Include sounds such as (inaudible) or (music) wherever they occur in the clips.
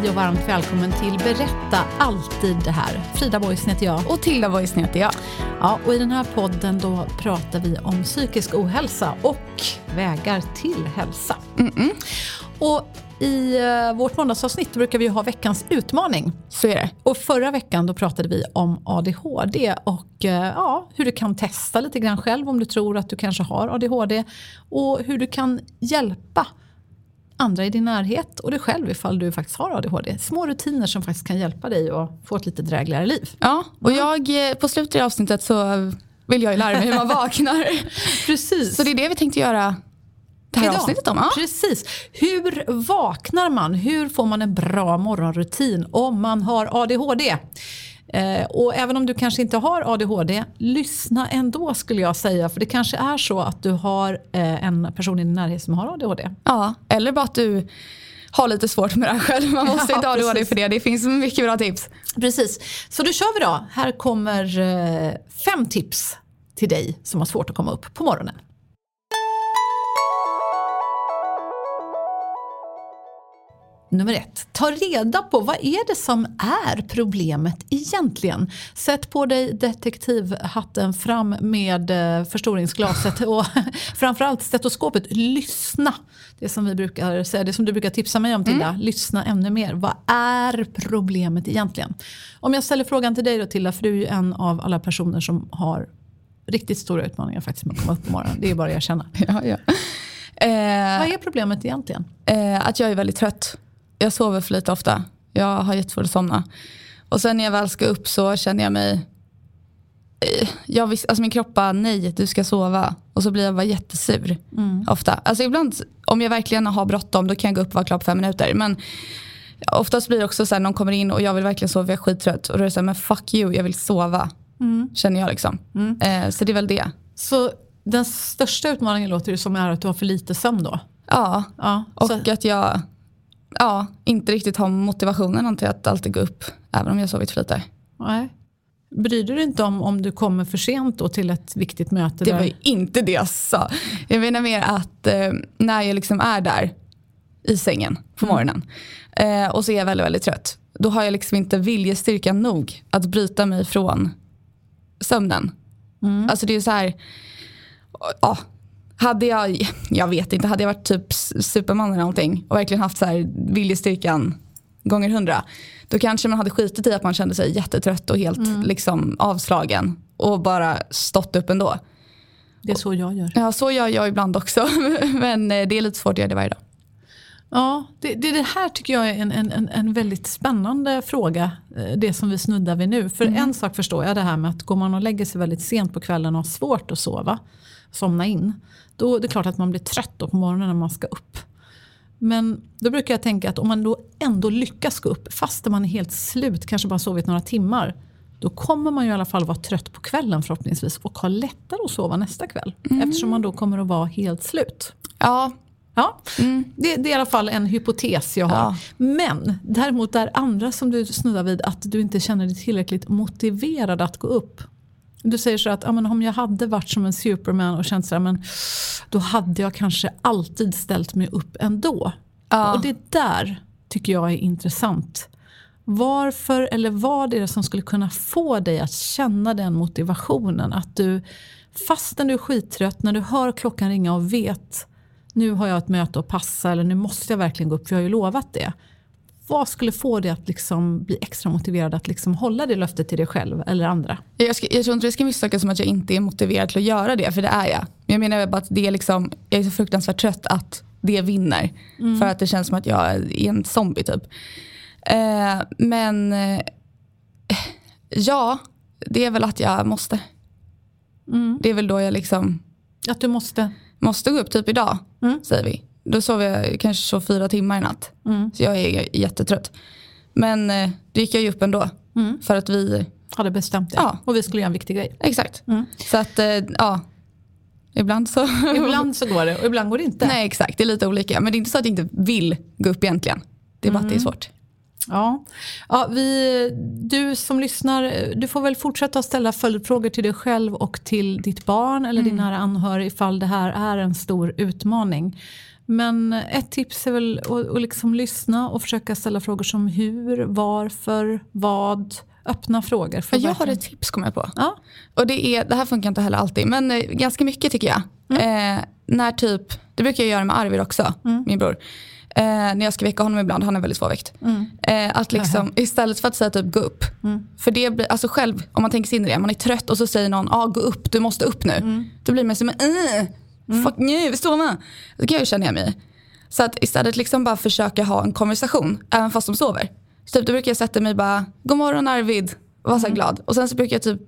Hej och varmt välkommen till Berätta alltid det här. Frida Boisen heter jag. Och Tilda Boisen heter jag. Ja, och I den här podden då pratar vi om psykisk ohälsa och vägar till hälsa. Mm-mm. Och I uh, vårt måndagsavsnitt brukar vi ha veckans utmaning. Så är det. Och Förra veckan då pratade vi om ADHD och uh, ja, hur du kan testa lite grann själv om du tror att du kanske har ADHD. Och hur du kan hjälpa andra i din närhet och dig själv ifall du faktiskt har ADHD. Små rutiner som faktiskt kan hjälpa dig att få ett lite drägligare liv. Ja, och jag, eh, på slutet av avsnittet så vill jag ju lära mig hur man (laughs) vaknar. Precis. Så det är det vi tänkte göra det här Idag. avsnittet om. Ja. Precis. Hur vaknar man? Hur får man en bra morgonrutin om man har ADHD? Eh, och även om du kanske inte har ADHD, lyssna ändå skulle jag säga. För det kanske är så att du har eh, en person i din närhet som har ADHD. ja, eller bara att du har lite svårt med det här själv. Man måste (laughs) Ja, inte ha ADHD precis. för det. Det finns mycket bra tips. Precis. Så då kör vi då. Här kommer eh, fem tips till dig som har svårt att komma upp på morgonen. Nummer ett, ta reda på vad är det som är problemet egentligen. Sätt på dig detektivhatten fram med eh, förstoringsglaset (laughs) och (laughs) framförallt stetoskopet. Lyssna. Det som vi brukar säga, det som du brukar tipsa mig om Tilda. Lyssna ännu mer. Vad är problemet egentligen? Om jag ställer frågan till dig då Tilda, för du är ju en av alla personer som har riktigt stora utmaningar faktiskt med att komma upp på morgonen. Det är bara att erkänna. (laughs) Ja, ja. Eh, Vad är problemet egentligen? eh, att jag är väldigt trött. Jag sover för lite ofta. Jag har jättesvårt att somna. Och sen när jag väl ska upp så känner jag mig... eh, Jag vis, alltså min kropp bara, nej du ska sova. Och så blir jag bara jättesur. Ofta. Alltså ibland, om jag verkligen har bråttom då kan jag gå upp och vara klar på fem minuter. Men oftast blir det också så här, någon kommer in och jag vill verkligen sova, jag är skittrött. Och då är det så här, men fuck you, jag vill sova. Känner jag liksom. Eh, så det är väl det. Så den största utmaningen låter det som är att du har för lite sömn då? Ja, Ja, och så, att jag ja, inte riktigt har motivationen till att alltid gå upp. Även om jag sovit för lite. nej. Bryr du dig inte om om du kommer för sent då till ett viktigt möte? Det där? var ju inte det jag sa. Jag menar mer att eh, när jag liksom är där i sängen på morgonen eh, och så är jag väldigt, väldigt trött. Då har jag liksom inte viljestyrka nog att bryta mig från sömnen. Alltså det är så här, ja, hade jag, jag vet inte, hade jag varit typ superman eller någonting och verkligen haft så här viljestyrkan gånger hundra. Då kanske man hade skitit i att man kände sig jättetrött och helt liksom avslagen och bara stått upp ändå. Det är så jag gör. Ja, så gör jag ibland också. (laughs) Men eh, det är lite svårt att göra det varje dag. Ja, det, det, det här tycker jag är en, en, en, väldigt spännande fråga. eh, Det som vi snuddar vid nu. För en sak förstår jag det här med att går man och lägger sig väldigt sent på kvällen och har svårt att sova, somna in. Då är det klart att man blir trött på morgonen när man ska upp. Men då brukar jag tänka att om man då ändå lyckas gå upp fast man är helt slut, kanske bara sovit några timmar. Då kommer man ju i alla fall vara trött på kvällen förhoppningsvis och ha lättare att sova nästa kväll. Eftersom man då kommer att vara helt slut. Ja, Ja, det, det är i alla fall en hypotes jag har. Ja. Men däremot är andra som du snuddar vid att du inte känner dig tillräckligt motiverad att gå upp. Du säger så att ja, men om jag hade varit som en superman och känt så här, men då hade jag kanske alltid ställt mig upp ändå. Ja. Och det där tycker jag är intressant. Varför eller vad är det som skulle kunna få dig att känna den motivationen? Att du fastän du är skittrött, när du hör klockan ringa och vet nu har jag ett möte att passa eller nu måste jag verkligen gå upp för jag har ju lovat det. Vad skulle få dig att liksom bli extra motiverad att liksom hålla det löftet till dig själv eller andra? Jag, ska, jag tror inte det ska misstolkas som att jag inte är motiverad till att göra det, för det är jag. Men jag menar bara att det är liksom, jag är så fruktansvärt trött att det vinner. Mm. För att det känns som att jag är en zombie typ. Eh, men eh, ja, det är väl att jag måste. Mm. Det är väl då jag liksom... Att du måste? Måste gå upp typ idag, mm. säger vi. Då sov jag kanske så fyra timmar i natt. Mm. Så jag är jättetrött. Men eh, då gick jag ju upp ändå. Mm. För att vi... Hade bestämt det. Ja. Och vi skulle göra en viktig grej. Exakt. Mm. Så att, eh, ja. Ibland så... ibland så går det och ibland går det inte. Nej exakt, det är lite olika. Men det är inte så att jag inte vill gå upp egentligen. Det är bara att det är mm. svårt. Ja, ja vi, du som lyssnar, du får väl fortsätta ställa följdfrågor till dig själv och till ditt barn eller mm. din nära anhörig ifall det här är en stor utmaning. Men ett tips är väl att, att liksom lyssna och försöka ställa frågor som hur, varför, vad. Öppna frågor. För jag har ett tips kommer jag på. Ja. Och det, är, det här funkar inte heller alltid, men eh, ganska mycket tycker jag. Mm. Eh, när typ, det brukar jag göra med Arvid också, mm. min bror. Eh, när jag ska väcka honom ibland, han är väldigt svårväckt. Mm. Eh, att liksom, istället för att säga typ gå upp. Mm. För det blir, alltså själv, om man tänker sig in i det, man är trött och så säger någon ah, gå upp, du måste upp nu. Mm. Då blir man som, äh, mm. fuck nu, stå med. Det kan jag känna igen mig Så att istället liksom bara försöka ha en konversation, även fast de sover. Så typ, då brukar jag sätta mig och bara, god morgon Arvid, var så mm. glad. Och sen så brukar jag typ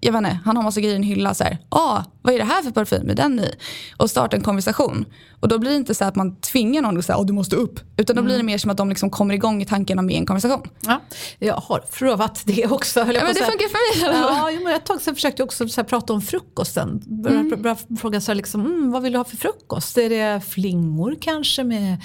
jag vet inte, han har massa grejer i en hylla. Så här, ah, vad är det här för parfym? Är den i? Och starta en konversation. Och då blir det inte så att man tvingar någon att säga att du måste upp. Utan då blir det mm. mer som att de liksom kommer igång i tankarna med en konversation. Ja, jag har provat det också. Ja, men det funkar för mig. Ja, men ett tag sedan försökte jag också så här, prata om frukosten. Började mm. fråga så här, liksom, mm, vad vill du ha för frukost? Är det flingor kanske med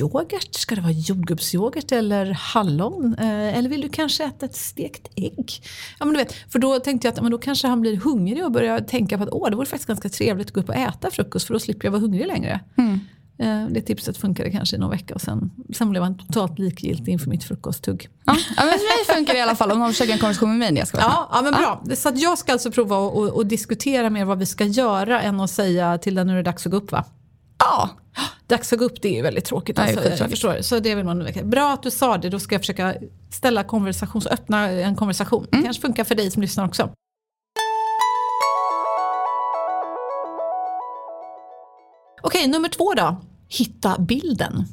yoghurt? Ska det vara jordgubbsyoghurt eller hallon? Eh, eller vill du kanske äta ett stekt ägg? Ja, men du vet, för då tänkte jag att men då kanske han blir hungrig och börjar tänka på att Åh, det vore faktiskt ganska trevligt att gå upp och äta frukost för då slipper jag vara hungrig längre. Mm. Eh, det tipset funkade kanske i någon vecka och sen, sen blev han totalt likgiltig inför mitt frukosttugg. Ja, men för mig funkar det i alla fall om någon försöker en konversation med mig när jag ska ja, ja, men bra. Så att jag ska alltså prova att diskutera mer vad vi ska göra än att säga till den nu är det dags att gå upp va? Ja. Dags att gå upp, det är ju väldigt tråkigt. Nej, alltså, jag förstår. Så det vill man Bra att du sa det, då ska jag försöka ställa konversation, öppna en konversation. Mm. Det kanske funkar för dig som lyssnar också. Okej, nummer två då. Hitta bilden.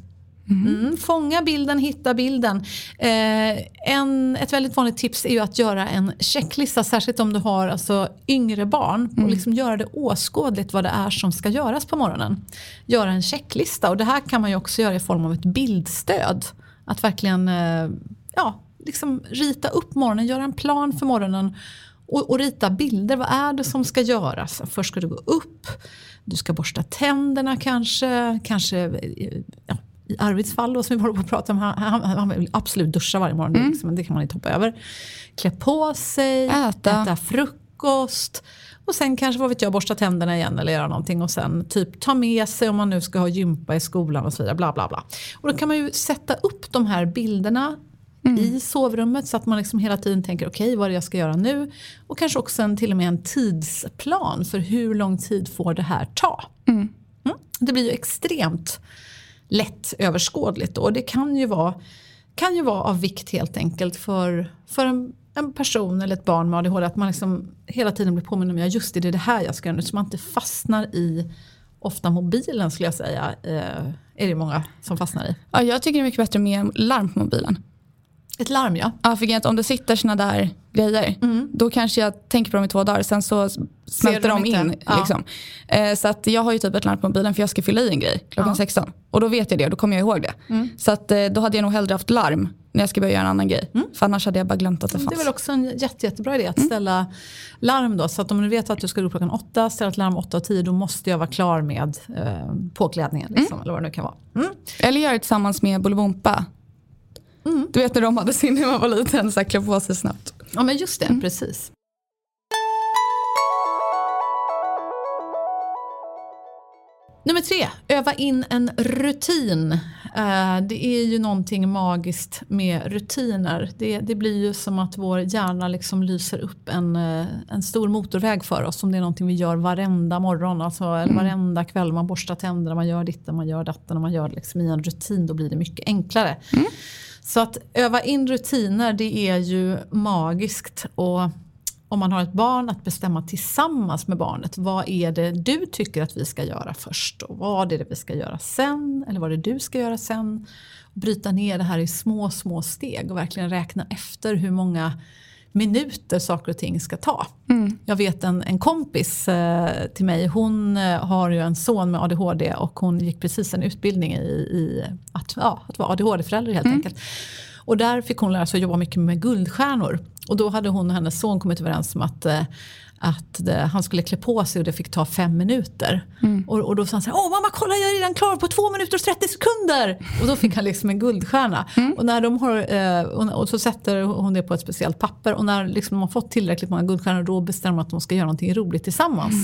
Mm. Fånga bilden, hitta bilden. Eh, en, ett väldigt vanligt tips är ju att göra en checklista, särskilt om du har alltså, yngre barn. Mm. Och liksom göra det åskådligt vad det är som ska göras på morgonen. Göra en checklista och det här kan man ju också göra i form av ett bildstöd. Att verkligen eh, ja, liksom rita upp morgonen, göra en plan för morgonen och, och rita bilder. Vad är det som ska göras? Först ska du gå upp, du ska borsta tänderna kanske, kanske ja, i Arvids fall då, som vi håller på att prata om, han, han, han vill absolut duscha varje morgon, mm. liksom, det kan man inte hoppa över. Klä på sig, äta. äta frukost. Och sen kanske, vad vet jag, borsta tänderna igen eller göra någonting. Och sen typ ta med sig om man nu ska ha gympa i skolan och så vidare. Bla, bla, bla. Och då kan man ju sätta upp de här bilderna mm. i sovrummet så att man liksom hela tiden tänker okej okay, vad är det jag ska göra nu? Och kanske också en, till och med en tidsplan för hur lång tid får det här ta? Mm. Mm. Det blir ju extremt lätt överskådligt och det kan ju vara, kan ju vara av vikt helt enkelt för, för en, en person eller ett barn med ADHD att man liksom hela tiden blir påmind om ja just det, det är det här jag ska göra nu så man inte fastnar i ofta mobilen skulle jag säga. Eh, är det många som fastnar i. Ja, jag tycker det är mycket bättre med larm på mobilen. Ett larm ja. Ja, för om det sitter såna där grejer, mm. då kanske jag tänker på dem i två dagar, sen så smälter de, de in. Ja. Liksom. Eh, så att jag har ju typ ett larm på mobilen för jag ska fylla i en grej klockan ja. 16. Och då vet jag det och då kommer jag ihåg det. Mm. Så att, eh, då hade jag nog hellre haft larm när jag ska börja göra en annan grej. Mm. För annars hade jag bara glömt att det fanns. Det är väl också en jätte, jättebra idé att mm. ställa larm då. Så att om du vet att du ska gå upp klockan 8, ställa ett larm 8 och 10, då måste jag vara klar med eh, påklädningen. Liksom, mm. Eller vad det nu kan vara. Mm. Eller göra det tillsammans med Bolibompa. Mm. Du vet när de hade sin när man var liten, så klä på sig snabbt. Ja men just det, mm. precis. Nummer tre, öva in en rutin. Eh, det är ju någonting magiskt med rutiner. Det, det blir ju som att vår hjärna liksom lyser upp en, eh, en stor motorväg för oss. Om det är någonting vi gör varenda morgon, alltså, eller varenda kväll. Man borstar tänderna, man gör ditten, man gör datten och man gör liksom i en rutin. Då blir det mycket enklare. Så att öva in rutiner det är ju magiskt. Och om man har ett barn att bestämma tillsammans med barnet. Vad är det du tycker att vi ska göra först? Och vad är det vi ska göra sen? Eller vad är det du ska göra sen? Bryta ner det här i små, små steg och verkligen räkna efter hur många minuter saker och ting ska ta. Jag vet en, en kompis eh, till mig, hon eh, har ju en son med ADHD och hon gick precis en utbildning i, i att, ja, att vara ADHD-förälder helt enkelt. Och där fick hon lära sig att jobba mycket med guldstjärnor. Och då hade hon och hennes son kommit överens om att eh, att det, han skulle klä på sig och det fick ta fem minuter. Och, och då sa han så här, åh mamma kolla jag är redan klar på två minuter och 30 sekunder. Och då fick han liksom en guldstjärna. Och, när de har, eh, och, och så sätter hon det på ett speciellt papper och när liksom de har fått tillräckligt många guldstjärnor då bestämmer de att de ska göra någonting roligt tillsammans.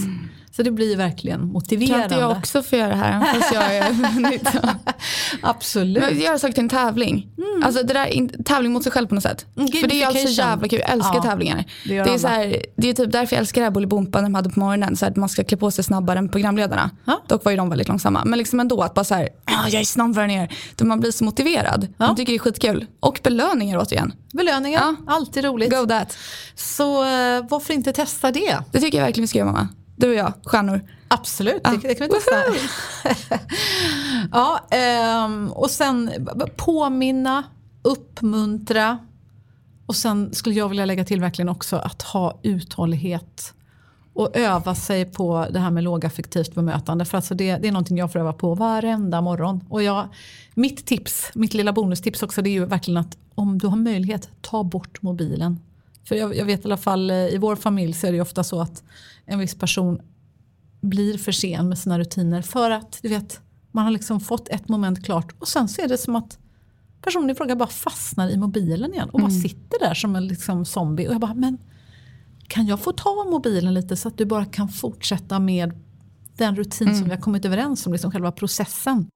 Så det blir verkligen motiverande. inte jag också får göra det här, fast jag är 19. (laughs) Absolut. Men göra saker till en tävling. Alltså det där, in, tävling mot sig själv på något sätt. Mm, För det är alltså jävla kul, jag älskar Ja, tävlingar. det Det, är alla. så här, det är typ därför jag älskar det här Bolibompa när de hade på morgonen. Så att man ska klä på sig snabbare än programledarna. Ja. Dock var ju de väldigt långsamma. Men liksom ändå att bara så här, "Ah, jag är snabbare än er. Då man blir så motiverad. Man tycker det är skitkul. Och belöningar återigen. Belöningar, Ja. alltid roligt. Go that. Så eh, varför inte testa det? Det tycker jag verkligen vi ska göra mamma. Du och jag, stjärnor. Absolut, det, det kan vi testa. (laughs) ja, ehm, och sen påminna, uppmuntra. Och sen skulle jag vilja lägga till verkligen också att ha uthållighet. Och öva sig på det här med lågaffektivt bemötande. För alltså det, det är någonting jag får öva på varenda morgon. Och jag, mitt tips, mitt lilla bonustips också, det är ju verkligen att om du har möjlighet, ta bort mobilen. För jag, jag vet i alla fall eh, i vår familj så är det ju ofta så att en viss person blir för sen med sina rutiner för att du vet, man har liksom fått ett moment klart och sen så är det som att personen i fråga bara fastnar i mobilen igen och bara sitter där som en liksom zombie. Och jag bara, men kan jag få ta mobilen lite så att du bara kan fortsätta med den rutin som vi har kommit överens om, liksom själva processen.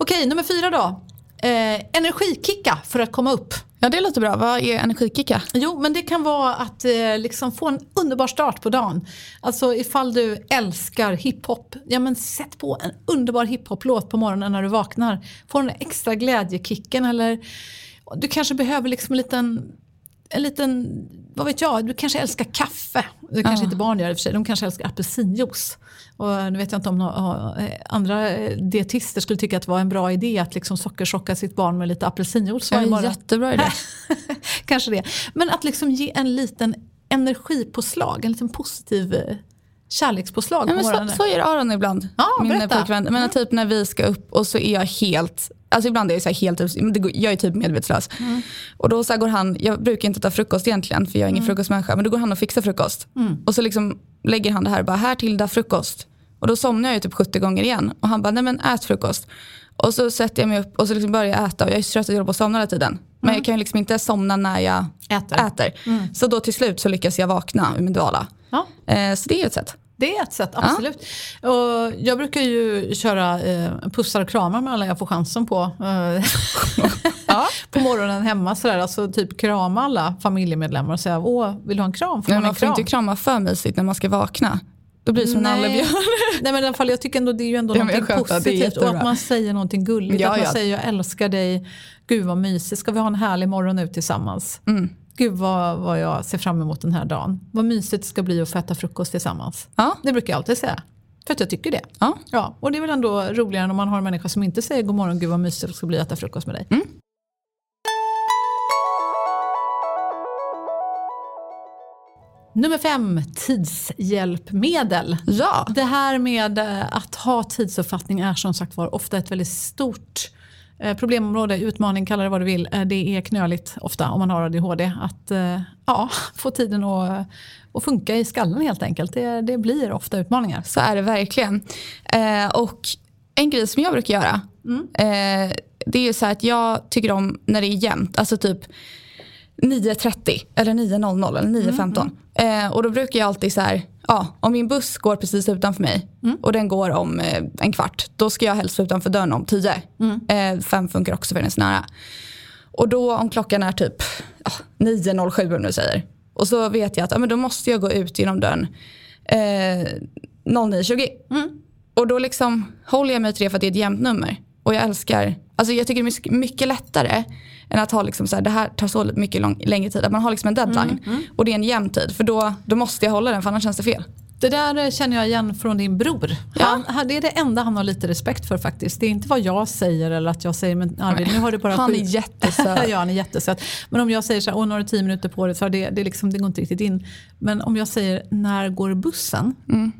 Okej, nummer fyra då. Eh, energikicka för att komma upp. Ja det låter bra. Vad är energikicka? Jo, men det kan vara att eh, liksom få en underbar start på dagen. Alltså ifall du älskar hiphop, ja men sätt på en underbar hiphop-låt på morgonen när du vaknar. Få den extra glädjekicken eller du kanske behöver liksom en liten, en liten, vad vet jag, du kanske älskar kaffe. Det kanske inte barn gör i och för sig, de kanske älskar apelsinjuice. Och nu vet jag inte om några, eh, andra eh, dietister skulle tycka att det var en bra idé att liksom sockerchocka sitt barn med lite apelsinjuice varje Ja, morgon. jättebra idé. (laughs) Kanske det. Men att liksom ge en liten energipåslag, en liten positiv eh, kärlekspåslag Ja, men så, så gör Aron ibland. Ja, min pojkvän. Men Mm. typ när vi ska upp och så är jag helt, alltså ibland är jag så helt, jag är typ medvetslös. Mm. Och då så går han, jag brukar inte ta frukost egentligen för jag är ingen frukostmänniska, men då går han och fixar frukost. Mm. Och så liksom lägger han det här, bara här Tilda frukost. Och då somnar jag ju typ 70 gånger igen. Och han bara, nej men ät frukost. Och så sätter jag mig upp och så liksom börjar jag äta och jag är så trött att jag håller på att somna hela tiden. Men jag kan ju liksom inte somna när jag Mm. Äter. Mm. äter. Så då till slut så lyckas jag vakna ur min dvala. Ja. Eh, så det är ju ett sätt. Det är ett sätt, absolut. Och jag brukar ju köra eh, pussar och kramar med alla jag får chansen på. Eh, (laughs) (laughs) På morgonen hemma sådär, alltså typ krama alla familjemedlemmar och säga åh, vill du ha en kram? Får Men man en får kram? inte krama för mysigt när man ska vakna. Då blir det som en Nej. nallebjörn. (laughs) Nej men i alla fall jag tycker ändå det är ju ändå Ja, någonting positivt och att man säger någonting gulligt. Ja, att man ja. säger jag älskar dig, gud vad mysigt, ska vi ha en härlig morgon nu tillsammans? Mm. Gud vad, vad jag ser fram emot den här dagen. Vad mysigt det ska bli att få äta frukost tillsammans. Ja. Det brukar jag alltid säga. För att jag tycker det. Ja. Ja, och det är väl ändå roligare än om man har en människa som inte säger god morgon, gud vad mysigt det ska bli att äta frukost med dig. Mm. Nummer fem, tidshjälpmedel. Ja. Det här med eh, att ha tidsuppfattning är som sagt var ofta ett väldigt stort problemområde, utmaning, kalla det vad du vill. Eh, Det är knöligt ofta om man har ADHD att eh, ja, (laughs) få tiden att, att funka i skallen helt enkelt. Det, det blir ofta utmaningar. Så är det verkligen. Eh, och en grej som jag brukar göra, eh, det är så här att jag tycker om när det är jämnt. Alltså typ, 9.30 eller 9.00 eller 9.15. Mm. Eh, och då brukar jag alltid så här, ja, om min buss går precis utanför mig mm. och den går om eh, en kvart, då ska jag helst vara utanför dörren om 10. Mm. Eh, fem funkar också för den är så nära. Och då om klockan är typ ja, 9.07 om du säger, och så vet jag att ja, men då måste jag gå ut genom dörren eh, 09.20. Mm. Och då liksom håller jag mig till det för att det är ett jämnt nummer. Och jag älskar, alltså jag tycker det är mycket lättare än att ha liksom så här, det här tar så mycket lång, längre tid. Att man har liksom en deadline mm, mm. och det är en jämn tid. För då, då måste jag hålla den för annars känns det fel. Det där känner jag igen från din bror. Han, ja. det är det enda han har lite respekt för faktiskt. Det är inte vad jag säger eller att jag säger men Arvid, nu har du bara Han är jättesöt. (laughs) ja, han är jättesöt. Men om jag säger så här, åh nu har du tio minuter på dig, så det, det, liksom, det går inte riktigt in. Men om jag säger, när går bussen? Mm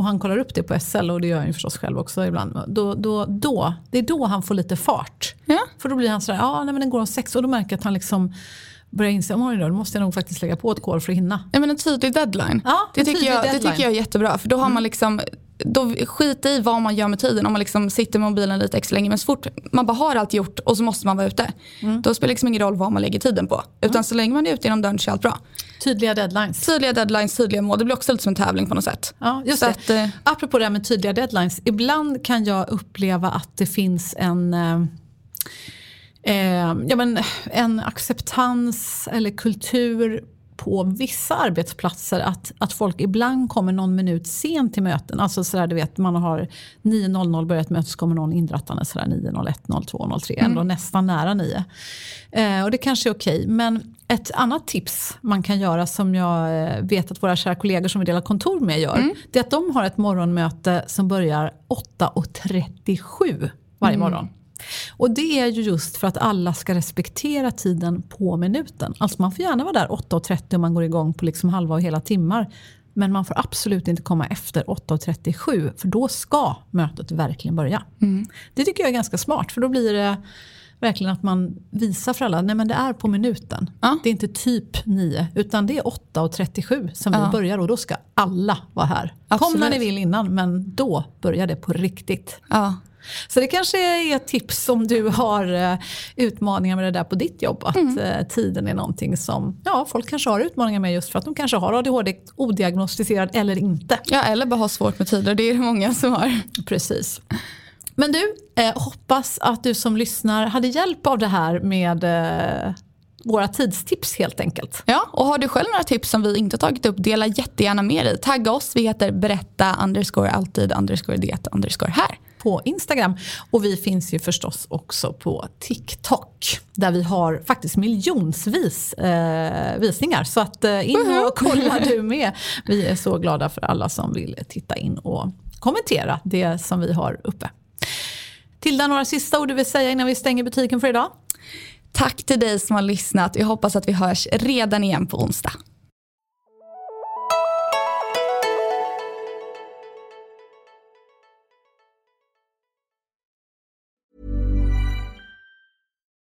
och han kollar upp det på SL och det gör han ju förstås själv också ibland. Då, då, då, det är då han får lite fart. Ja. För då blir han sådär, ja nej, men den går om sex och då märker jag att han liksom börjar inse, om då måste jag nog faktiskt lägga på ett kol för att hinna. Ja, men en tydlig deadline. Ja, det, tycker jag, deadline. det tycker jag är jättebra. För då har mm. man liksom då skit i vad man gör med tiden om man liksom sitter med mobilen lite extra länge. Men så fort man bara har allt gjort och så måste man vara ute. Mm. Då spelar det liksom ingen roll vad man lägger tiden på. Utan mm. så länge man är ute genom dörren så är allt bra. Tydliga deadlines. Tydliga deadlines, tydliga mål. Det blir också lite som en tävling på något sätt. Ja, just så det. Att, eh, Apropå det här med tydliga deadlines. Ibland kan jag uppleva att det finns en eh, eh, ja, men en acceptans eller kultur på vissa arbetsplatser att, att folk ibland kommer någon minut sent till möten. Alltså sådär, du vet, man har 9.00 börjat möte så kommer någon inrattande 9.01, 02, 03. Mm. Ändå nästan nära 9. Eh, och det kanske är okej. Men ett annat tips man kan göra som jag eh, vet att våra kära kollegor som vi delar kontor med gör. Mm. Det är att de har ett morgonmöte som börjar 8.37 varje mm. morgon. Och det är ju just för att alla ska respektera tiden på minuten. Alltså man får gärna vara där 8.30 om man går igång på liksom halva och hela timmar. Men man får absolut inte komma efter 8.37 för då ska mötet verkligen börja. Mm. Det tycker jag är ganska smart för då blir det verkligen att man visar för alla, att det är på minuten. Ja. Det är inte typ 9 utan det är 8.37 som ja. vi börjar och då ska alla vara här. Absolut. Kom när ni vill innan men då börjar det på riktigt. Ja. Så det kanske är ett tips om du har uh, utmaningar med det där på ditt jobb. Att mm. uh, tiden är någonting som ja, folk kanske har utmaningar med just för att de kanske har ADHD odiagnostiserad eller inte. Ja, eller bara har svårt med tider. Det är det många som har. Precis. Men du, eh, hoppas att du som lyssnar hade hjälp av det här med eh, våra tidstips helt enkelt. Ja, och har du själv några tips som vi inte tagit upp, dela jättegärna med dig. Tagga oss, vi heter berätta underscore alltid underscore det underscore här på Instagram. Och vi finns ju förstås också på TikTok där vi har faktiskt miljonsvis eh, visningar. Så att, eh, in och kolla (laughs) du med. Vi är så glada för alla som vill titta in och kommentera det som vi har uppe. Tilda, några sista ord du vill säga innan vi stänger butiken för idag? Tack till dig som har lyssnat. Jag hoppas att vi hörs redan igen på onsdag.